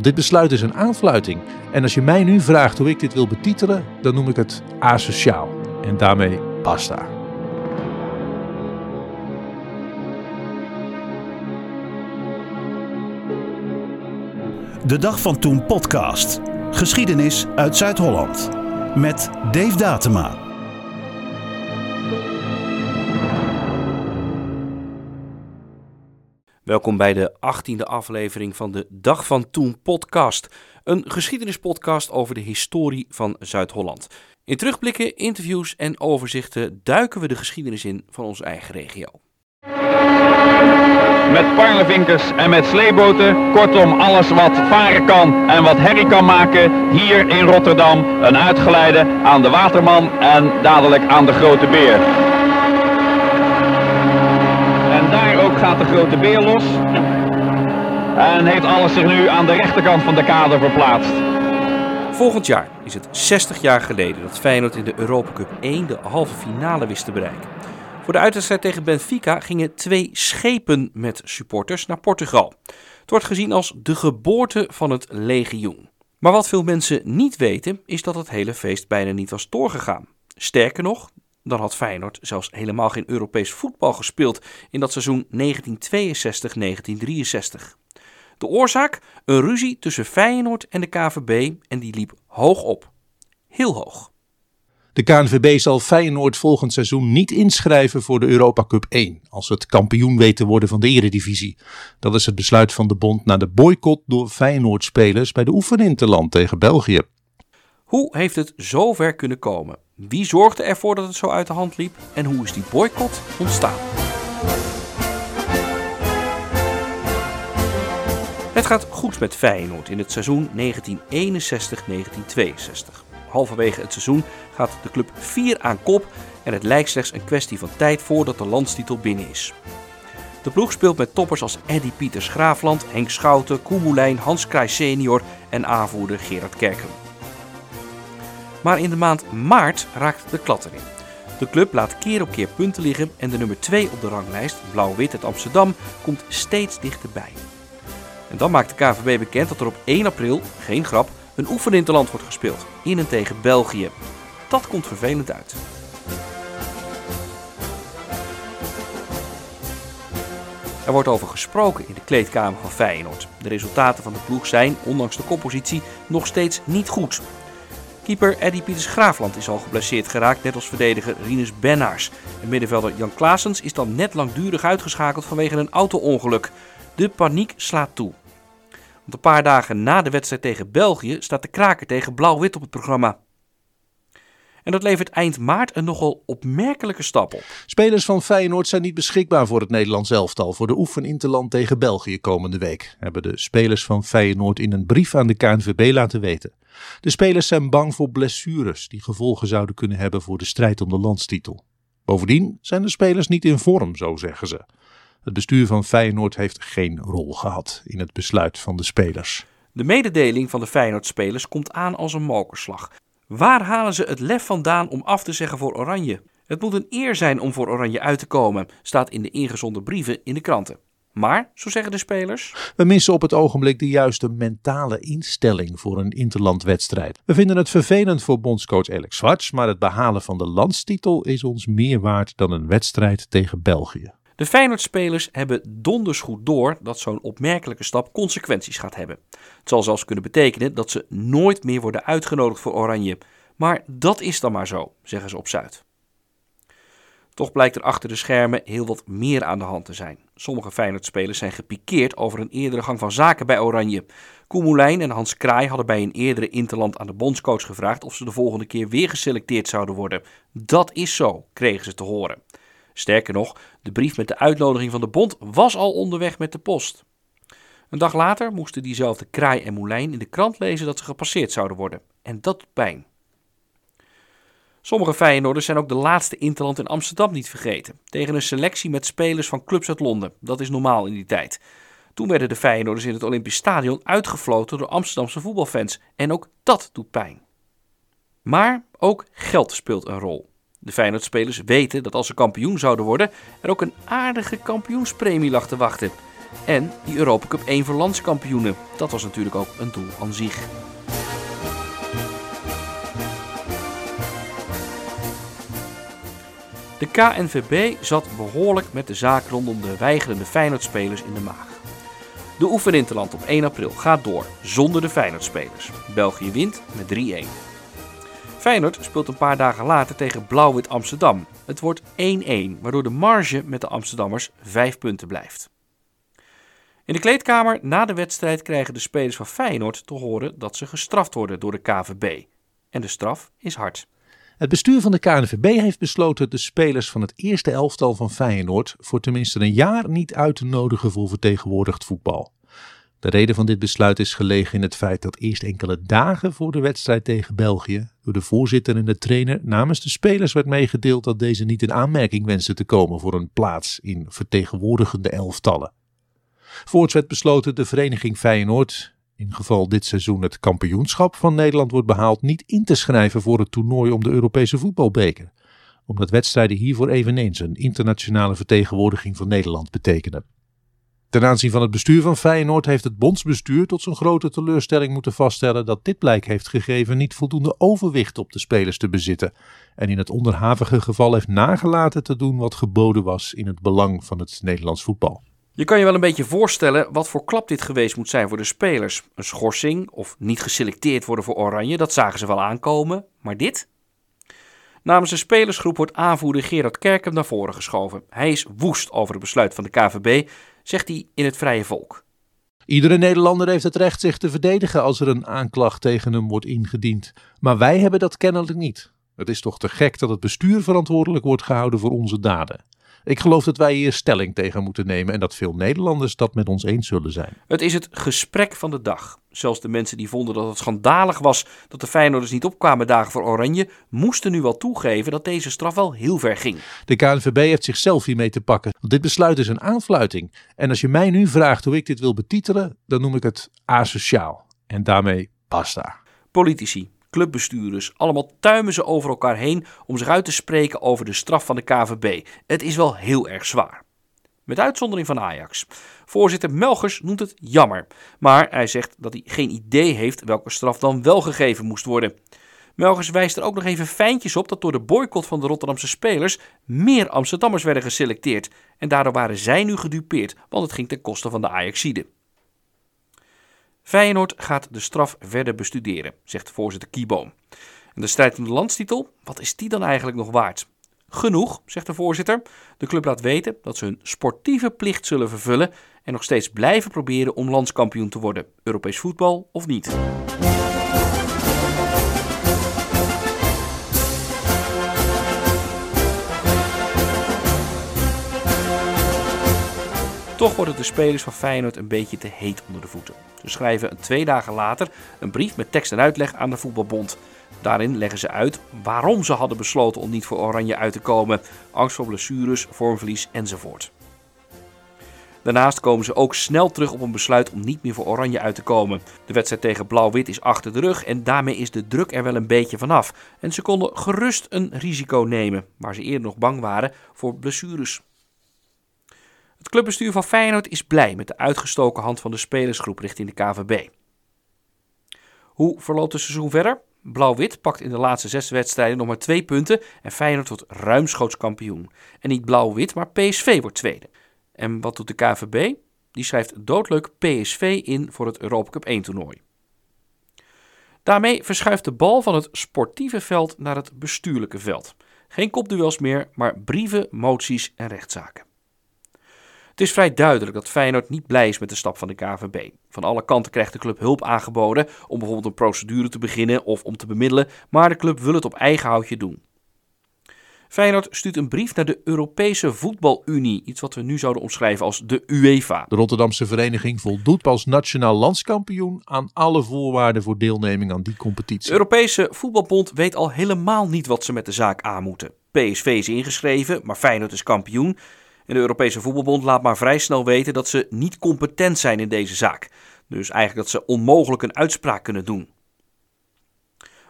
Dit besluit is een aanfluiting. En als je mij nu vraagt hoe ik dit wil betitelen, dan noem ik het asociaal. En daarmee basta. De Dag van Toen podcast. Geschiedenis uit Zuid-Holland. Met Dave Datema. Welkom bij de 18e aflevering van de Dag van Toen podcast. Een geschiedenispodcast over de historie van Zuid-Holland. In terugblikken, interviews en overzichten duiken we de geschiedenis in van onze eigen regio. Met parlevinkers en met sleeboten, kortom alles wat varen kan en wat herrie kan maken, hier in Rotterdam een uitgeleide aan de Waterman en dadelijk aan de Grote Beer. En gaat de Grote Beer los en heeft alles zich nu aan de rechterkant van de kade verplaatst. Volgend jaar is het 60 jaar geleden dat Feyenoord in de Europa Cup 1 de halve finale wist te bereiken. Voor de uitwedstrijd tegen Benfica gingen twee schepen met supporters naar Portugal. Het wordt gezien als de geboorte van het legioen. Maar wat veel mensen niet weten, is dat het hele feest bijna niet was doorgegaan. Sterker nog, dan had Feyenoord zelfs helemaal geen Europees voetbal gespeeld in dat seizoen 1962-1963. De oorzaak? Een ruzie tussen Feyenoord en de KVB en die liep hoog op. Heel hoog. De KNVB zal Feyenoord volgend seizoen niet inschrijven voor de Europa Cup 1 als het kampioen weet te worden van de Eredivisie. Dat is het besluit van de bond na de boycott door Feyenoord-spelers bij de oefeninterland tegen België. Hoe heeft het zo ver kunnen komen? Wie zorgde ervoor dat het zo uit de hand liep? En hoe is die boycott ontstaan? Het gaat goed met Feyenoord in het seizoen 1961-1962. Halverwege het seizoen gaat de club 4 aan kop en het lijkt slechts een kwestie van tijd voordat de landstitel binnen is. De ploeg speelt met toppers als Eddy Pieters Graafland, Henk Schouten, Koemelijn, Hans Kraai senior en aanvoerder Gerard Kerken. Maar in de maand maart raakt de klad erin. De club laat keer op keer punten liggen en de nummer 2 op de ranglijst, Blauw-Wit uit Amsterdam, komt steeds dichterbij. En dan maakt de KVB bekend dat er op 1 april, geen grap, een oefeninterland wordt gespeeld, in en tegen België. Dat komt vervelend uit. Er wordt over gesproken in de kleedkamer van Feyenoord. De resultaten van de ploeg zijn, ondanks de koppositie, nog steeds niet goed. Keeper Eddy Pieters Graafland is al geblesseerd geraakt, net als verdediger Rinus Bennaars. En middenvelder Jan Klaasens is dan net langdurig uitgeschakeld vanwege een auto-ongeluk. De paniek slaat toe. Want een paar dagen na de wedstrijd tegen België staat de kraker tegen Blauw-Wit op het programma. En dat levert eind maart een nogal opmerkelijke stap op. Spelers van Feyenoord zijn niet beschikbaar voor het Nederlands elftal voor de oefeninterland tegen België komende week, hebben de spelers van Feyenoord in een brief aan de KNVB laten weten. De spelers zijn bang voor blessures die gevolgen zouden kunnen hebben voor de strijd om de landstitel. Bovendien zijn de spelers niet in vorm, zo zeggen ze. Het bestuur van Feyenoord heeft geen rol gehad in het besluit van de spelers. De mededeling van de Feyenoord-spelers komt aan als een mokerslag. Waar halen ze het lef vandaan om af te zeggen voor Oranje? Het moet een eer zijn om voor Oranje uit te komen, staat in de ingezonden brieven in de kranten. Maar, zo zeggen de spelers. We missen op het ogenblik de juiste mentale instelling voor een interlandwedstrijd. We vinden het vervelend voor bondscoach Alex Schwartz, maar het behalen van de landstitel is ons meer waard dan een wedstrijd tegen België. De Feyenoord-spelers hebben donders goed door dat zo'n opmerkelijke stap consequenties gaat hebben. Het zal zelfs kunnen betekenen dat ze nooit meer worden uitgenodigd voor Oranje. Maar dat is dan maar zo, zeggen ze op Zuid. Toch blijkt er achter de schermen heel wat meer aan de hand te zijn. Sommige Feyenoord-spelers zijn gepikeerd over een eerdere gang van zaken bij Oranje. Koemelijn en Hans Kraai hadden bij een eerdere interland aan de bondscoach gevraagd of ze de volgende keer weer geselecteerd zouden worden. Dat is zo, kregen ze te horen. Sterker nog, de brief met de uitnodiging van de bond was al onderweg met de post. Een dag later moesten diezelfde Kraai en Moulijn in de krant lezen dat ze gepasseerd zouden worden. En dat doet pijn. Sommige Feyenoorders zijn ook de laatste interland in Amsterdam niet vergeten. Tegen een selectie met spelers van clubs uit Londen. Dat is normaal in die tijd. Toen werden de Feyenoorders in het Olympisch Stadion uitgefloten door Amsterdamse voetbalfans. En ook dat doet pijn. Maar ook geld speelt een rol. De Feyenoord-spelers weten dat als ze kampioen zouden worden, er ook een aardige kampioenspremie lag te wachten. En die Europa Cup 1 voor landskampioenen. Dat was natuurlijk ook een doel aan zich. De KNVB zat behoorlijk met de zaak rondom de weigerende Feyenoord-spelers in de maag. De oefeninterland op 1 april gaat door zonder de Feyenoord-spelers. België wint met 3-1. Feyenoord speelt een paar dagen later tegen Blauw-Wit Amsterdam. Het wordt 1-1, waardoor de marge met de Amsterdammers 5 punten blijft. In de kleedkamer na de wedstrijd krijgen de spelers van Feyenoord te horen dat ze gestraft worden door de KVB. En de straf is hard. Het bestuur van de KNVB heeft besloten de spelers van het eerste elftal van Feyenoord voor tenminste een jaar niet uit te nodigen voor vertegenwoordigd voetbal. De reden van dit besluit is gelegen in het feit dat eerst enkele dagen voor de wedstrijd tegen België door de voorzitter en de trainer namens de spelers werd meegedeeld dat deze niet in aanmerking wensten te komen voor een plaats in vertegenwoordigende elftallen. Voorts werd besloten de vereniging Feyenoord in geval dit seizoen het kampioenschap van Nederland wordt behaald, niet in te schrijven voor het toernooi om de Europese voetbalbeker. Omdat wedstrijden hiervoor eveneens een internationale vertegenwoordiging van Nederland betekenen. Ten aanzien van het bestuur van Feyenoord heeft het bondsbestuur tot zijn grote teleurstelling moeten vaststellen dat dit blijk heeft gegeven niet voldoende overwicht op de spelers te bezitten en in het onderhavige geval heeft nagelaten te doen wat geboden was in het belang van het Nederlands voetbal. Je kan je wel een beetje voorstellen wat voor klap dit geweest moet zijn voor de spelers. Een schorsing of niet geselecteerd worden voor Oranje, dat zagen ze wel aankomen. Maar dit? Namens de spelersgroep wordt aanvoerder Gerard Kerkem naar voren geschoven. Hij is woest over het besluit van de KVB, zegt hij in het Vrije Volk. Iedere Nederlander heeft het recht zich te verdedigen als er een aanklacht tegen hem wordt ingediend. Maar wij hebben dat kennelijk niet. Het is toch te gek dat het bestuur verantwoordelijk wordt gehouden voor onze daden. Ik geloof dat wij hier stelling tegen moeten nemen en dat veel Nederlanders dat met ons eens zullen zijn. Het is het gesprek van de dag. Zelfs de mensen die vonden dat het schandalig was dat de Feyenoorders niet opkwamen dagen voor Oranje, moesten nu wel toegeven dat deze straf wel heel ver ging. De KNVB heeft zichzelf hiermee te pakken. Want dit besluit is een aanfluiting. En als je mij nu vraagt hoe ik dit wil betitelen, dan noem ik het asociaal. En daarmee basta. Politici, clubbestuurders. Allemaal tuimen ze over elkaar heen om zich uit te spreken over de straf van de KVB. Het is wel heel erg zwaar. Met uitzondering van Ajax. Voorzitter Melgers noemt het jammer, maar hij zegt dat hij geen idee heeft welke straf dan wel gegeven moest worden. Melgers wijst er ook nog even fijntjes op dat door de boycott van de Rotterdamse spelers meer Amsterdammers werden geselecteerd. En daardoor waren zij nu gedupeerd, want het ging ten koste van de Ajaxide. Feyenoord gaat de straf verder bestuderen, zegt voorzitter Kieboom. En de strijd om de landstitel, wat is die dan eigenlijk nog waard? Genoeg, zegt de voorzitter. De club laat weten dat ze hun sportieve plicht zullen vervullen en nog steeds blijven proberen om landskampioen te worden, Europees voetbal of niet. Toch worden de spelers van Feyenoord een beetje te heet onder de voeten. Ze schrijven twee dagen later een brief met tekst en uitleg aan de voetbalbond. Daarin leggen ze uit waarom ze hadden besloten om niet voor Oranje uit te komen. Angst voor blessures, vormverlies enzovoort. Daarnaast komen ze ook snel terug op een besluit om niet meer voor Oranje uit te komen. De wedstrijd tegen Blauw-Wit is achter de rug en daarmee is de druk er wel een beetje vanaf. En ze konden gerust een risico nemen, waar ze eerder nog bang waren voor blessures. Het clubbestuur van Feyenoord is blij met de uitgestoken hand van de spelersgroep richting de KVB. Hoe verloopt het seizoen verder? Blauw-Wit pakt in de laatste zes wedstrijden nog maar twee punten en Feyenoord wordt ruimschoots kampioen. En niet Blauw-Wit, maar PSV wordt tweede. En wat doet de KVB? Die schrijft doodleuk PSV in voor het Europa Cup 1 toernooi. Daarmee verschuift de bal van het sportieve veld naar het bestuurlijke veld. Geen kopduels meer, maar brieven, moties en rechtszaken. Het is vrij duidelijk dat Feyenoord niet blij is met de stap van de KVB. Van alle kanten krijgt de club hulp aangeboden om bijvoorbeeld een procedure te beginnen of om te bemiddelen, maar de club wil het op eigen houtje doen. Feyenoord stuurt een brief naar de Europese Voetbalunie, iets wat we nu zouden omschrijven als de UEFA. De Rotterdamse vereniging voldoet als nationaal landskampioen aan alle voorwaarden voor deelneming aan die competitie. De Europese Voetbalbond weet al helemaal niet wat ze met de zaak aan moeten. PSV is ingeschreven, maar Feyenoord is kampioen. En de Europese Voetbalbond laat maar vrij snel weten dat ze niet competent zijn in deze zaak. Dus eigenlijk dat ze onmogelijk een uitspraak kunnen doen.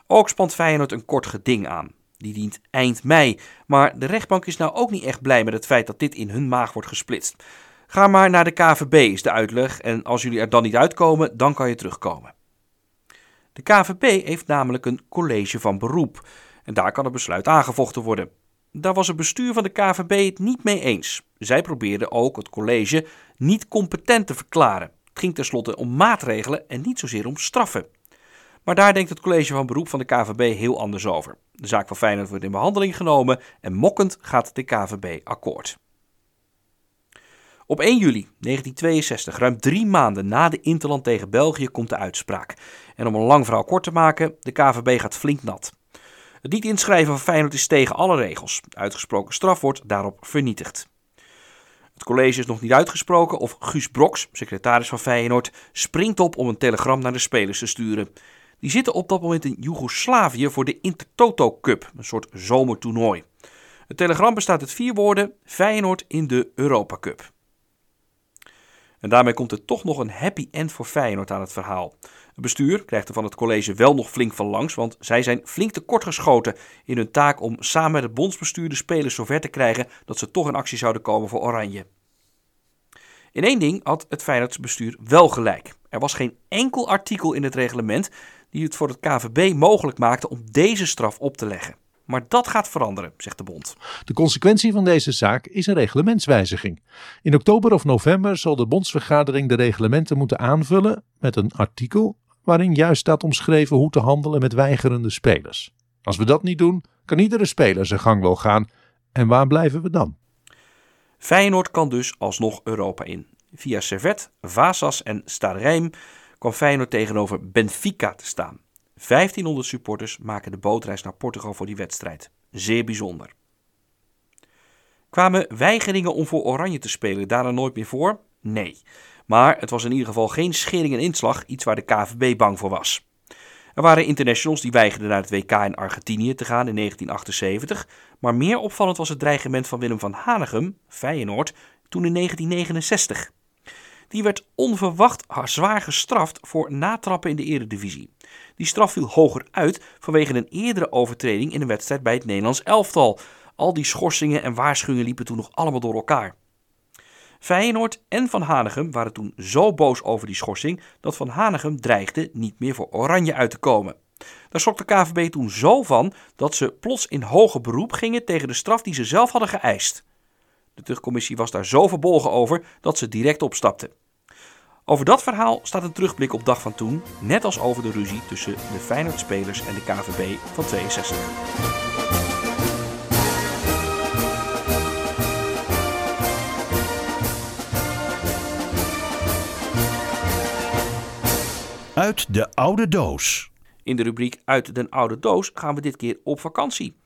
Ook spant Feyenoord een kort geding aan. Die dient eind mei. Maar de rechtbank is nou ook niet echt blij met het feit dat dit in hun maag wordt gesplitst. Ga maar naar de KVB is de uitleg en als jullie er dan niet uitkomen, dan kan je terugkomen. De KVB heeft namelijk een college van beroep en daar kan het besluit aangevochten worden. Daar was het bestuur van de KVB het niet mee eens. Zij probeerden ook het college niet competent te verklaren. Het ging tenslotte om maatregelen en niet zozeer om straffen. Maar daar denkt het college van beroep van de KVB heel anders over. De zaak van Feyenoord wordt in behandeling genomen en mokkend gaat de KVB akkoord. Op 1 juli 1962, ruim drie maanden na de Interland tegen België, komt de uitspraak. En om een lang verhaal kort te maken, de KVB gaat flink nat. Het niet inschrijven van Feyenoord is tegen alle regels. Uitgesproken straf wordt daarop vernietigd. Het college is nog niet uitgesproken of Guus Broks, secretaris van Feyenoord, springt op om een telegram naar de spelers te sturen. Die zitten op dat moment in Joegoslavië voor de Intertoto Cup, een soort zomertoernooi. Het telegram bestaat uit vier woorden: Feyenoord in de Europa Cup. En daarmee komt er toch nog een happy end voor Feyenoord aan het verhaal. Het bestuur krijgt er van het college wel nog flink van langs, want zij zijn flink tekortgeschoten in hun taak om samen met het bondsbestuur de spelers zover te krijgen dat ze toch in actie zouden komen voor Oranje. In één ding had het Feyenoordsbestuur wel gelijk. Er was geen enkel artikel in het reglement die het voor het KVB mogelijk maakte om deze straf op te leggen. Maar dat gaat veranderen, zegt de bond. De consequentie van deze zaak is een reglementswijziging. In oktober of november zal de bondsvergadering de reglementen moeten aanvullen met een artikel waarin juist staat omschreven hoe te handelen met weigerende spelers. Als we dat niet doen, kan iedere speler zijn gang wel gaan. En waar blijven we dan? Feyenoord kan dus alsnog Europa in. Via Servet, Vasas en Stade kwam Feyenoord tegenover Benfica te staan. 1500 supporters maken de bootreis naar Portugal voor die wedstrijd. Zeer bijzonder. Kwamen weigeringen om voor Oranje te spelen daarna nooit meer voor? Nee. Maar het was in ieder geval geen schering en inslag, iets waar de KVB bang voor was. Er waren internationals die weigerden naar het WK in Argentinië te gaan in 1978, maar meer opvallend was het dreigement van Willem van Hanegem, Feyenoord, toen in 1969. Die werd onverwacht zwaar gestraft voor natrappen in de eredivisie. Die straf viel hoger uit vanwege een eerdere overtreding in een wedstrijd bij het Nederlands elftal. Al die schorsingen en waarschuwingen liepen toen nog allemaal door elkaar. Feyenoord en Van Hanegem waren toen zo boos over die schorsing dat Van Hanegem dreigde niet meer voor Oranje uit te komen. Daar schrok de KVB toen zo van dat ze plots in hoger beroep gingen tegen de straf die ze zelf hadden geëist. De terugcommissie was daar zo verbolgen over dat ze direct opstapte. Over dat verhaal staat een terugblik op dag van toen, net als over de ruzie tussen de Feyenoord-spelers en de KVB van 62. Uit de oude doos. In de rubriek Uit den oude doos gaan we dit keer op vakantie.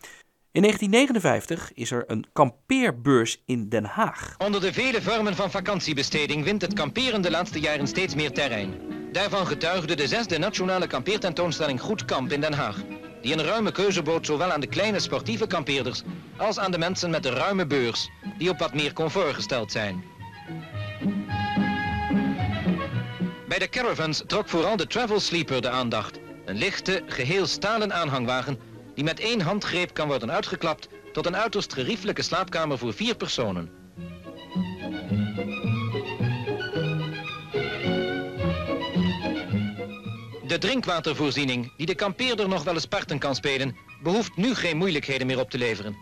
In 1959 is er een kampeerbeurs in Den Haag. Onder de vele vormen van vakantiebesteding wint het kamperen de laatste jaren steeds meer terrein. Daarvan getuigde de zesde nationale kampeertentoonstelling Goed Kamp in Den Haag. Die een ruime keuze bood zowel aan de kleine sportieve kampeerders als aan de mensen met de ruime beurs, die op wat meer comfort gesteld zijn. Bij de caravans trok vooral de Travel Sleeper de aandacht. Een lichte, geheel stalen aanhangwagen die met één handgreep kan worden uitgeklapt tot een uiterst geriefelijke slaapkamer voor vier personen. De drinkwatervoorziening, die de kampeerder nog wel eens parten kan spelen, behoeft nu geen moeilijkheden meer op te leveren.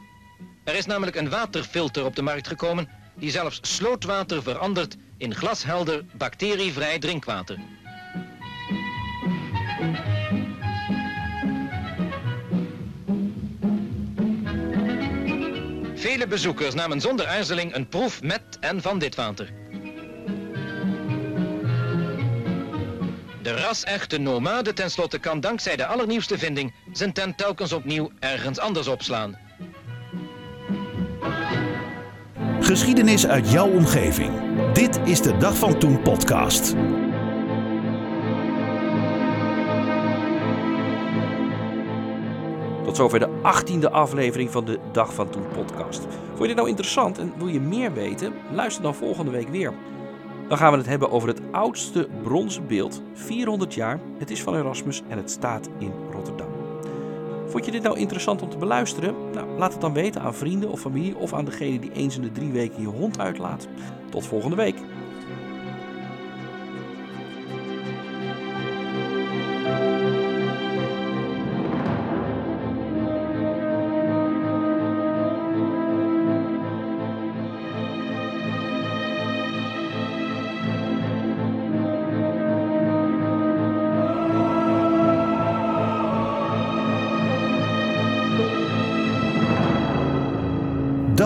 Er is namelijk een waterfilter op de markt gekomen die zelfs slootwater verandert in glashelder, bacterievrij drinkwater. Vele bezoekers namen zonder aarzeling een proef met en van dit water. De ras-echte nomade tenslotte kan dankzij de allernieuwste vinding zijn tent telkens opnieuw ergens anders opslaan. Geschiedenis uit jouw omgeving. Dit is de Dag van Toen podcast. Tot zover de achttiende aflevering van de Dag van Toen podcast. Vond je dit nou interessant en wil je meer weten? Luister dan volgende week weer. Dan gaan we het hebben over het oudste bronzen beeld, 400 jaar. Het is van Erasmus en het staat in. Vond je dit nou interessant om te beluisteren? Nou, laat het dan weten aan vrienden of familie of aan degene die eens in de drie weken je hond uitlaat. Tot volgende week.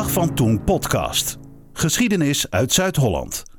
Van Toen podcast. Geschiedenis uit Zuid-Holland.